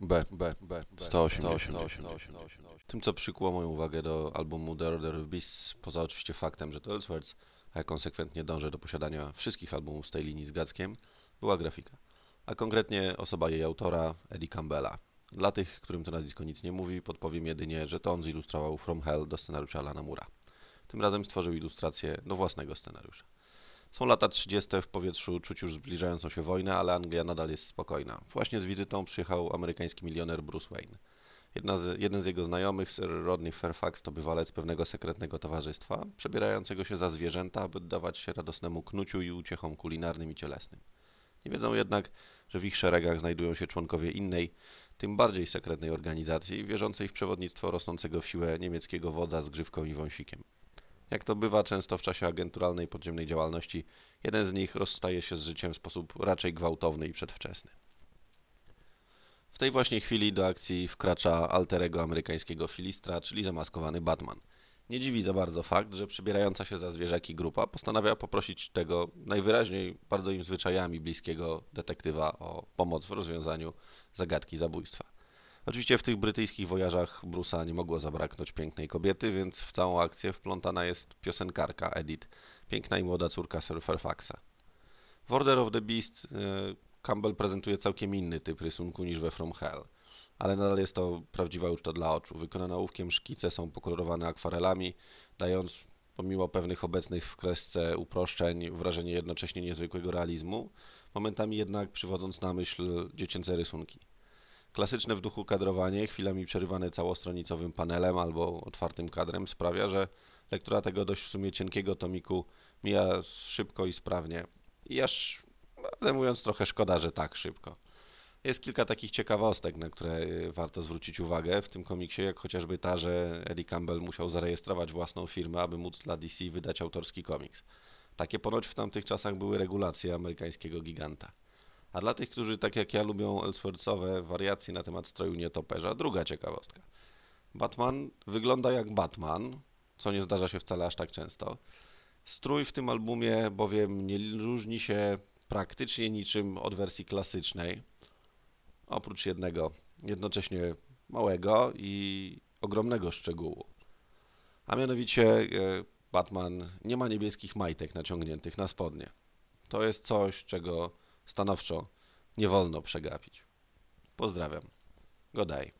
B, B, B, 188. Tym, co przykuło moją uwagę do albumu The Order of Beasts, poza oczywiście faktem, że to Elseworlds, a ja konsekwentnie dążę do posiadania wszystkich albumów z tej linii z Gackiem, była grafika. A konkretnie osoba jej autora, Eddie Campbella. Dla tych, którym to nazwisko nic nie mówi, podpowiem jedynie, że to on zilustrował From Hell do scenariusza Alana Mura. Tym razem stworzył ilustrację do własnego scenariusza. Są lata 30. w powietrzu, czuć już zbliżającą się wojnę, ale Anglia nadal jest spokojna. Właśnie z wizytą przyjechał amerykański milioner Bruce Wayne. Z, jeden z jego znajomych, Sir Rodney Fairfax, to bywalec pewnego sekretnego towarzystwa, przebierającego się za zwierzęta, aby dawać się radosnemu knuciu i uciechom kulinarnym i cielesnym. Nie wiedzą jednak, że w ich szeregach znajdują się członkowie innej, tym bardziej sekretnej organizacji, wierzącej w przewodnictwo rosnącego w siłę niemieckiego wodza z grzywką i wąsikiem. Jak to bywa często w czasie agenturalnej podziemnej działalności, jeden z nich rozstaje się z życiem w sposób raczej gwałtowny i przedwczesny. W tej właśnie chwili do akcji wkracza alterego amerykańskiego filistra, czyli zamaskowany Batman. Nie dziwi za bardzo fakt, że przybierająca się za zwierzaki grupa postanawia poprosić tego najwyraźniej bardzo im zwyczajami bliskiego detektywa o pomoc w rozwiązaniu zagadki zabójstwa. Oczywiście w tych brytyjskich wojażach Brusa nie mogło zabraknąć pięknej kobiety, więc w całą akcję wplątana jest piosenkarka Edith, piękna i młoda córka Sir Fairfaxa. W Order of the Beast e, Campbell prezentuje całkiem inny typ rysunku niż we From Hell, ale nadal jest to prawdziwa uczta dla oczu. Wykonane ołówkiem szkice są pokolorowane akwarelami, dając pomimo pewnych obecnych w kresce uproszczeń wrażenie jednocześnie niezwykłego realizmu, momentami jednak przywodząc na myśl dziecięce rysunki. Klasyczne w duchu kadrowanie, chwilami przerywane całostronicowym panelem albo otwartym kadrem sprawia, że lektura tego dość w sumie cienkiego tomiku mija szybko i sprawnie. I aż, prawdę mówiąc, trochę szkoda, że tak szybko. Jest kilka takich ciekawostek, na które warto zwrócić uwagę w tym komiksie, jak chociażby ta, że Eddie Campbell musiał zarejestrować własną firmę, aby móc dla DC wydać autorski komiks. Takie ponoć w tamtych czasach były regulacje amerykańskiego giganta. A dla tych, którzy tak jak ja lubią Elseworldsowe wariacje na temat stroju nietoperza, druga ciekawostka. Batman wygląda jak Batman, co nie zdarza się wcale aż tak często. Strój w tym albumie bowiem nie różni się praktycznie niczym od wersji klasycznej, oprócz jednego jednocześnie małego i ogromnego szczegółu. A mianowicie e, Batman nie ma niebieskich majtek naciągniętych na spodnie. To jest coś, czego stanowczo nie wolno przegapić. Pozdrawiam. Godaj.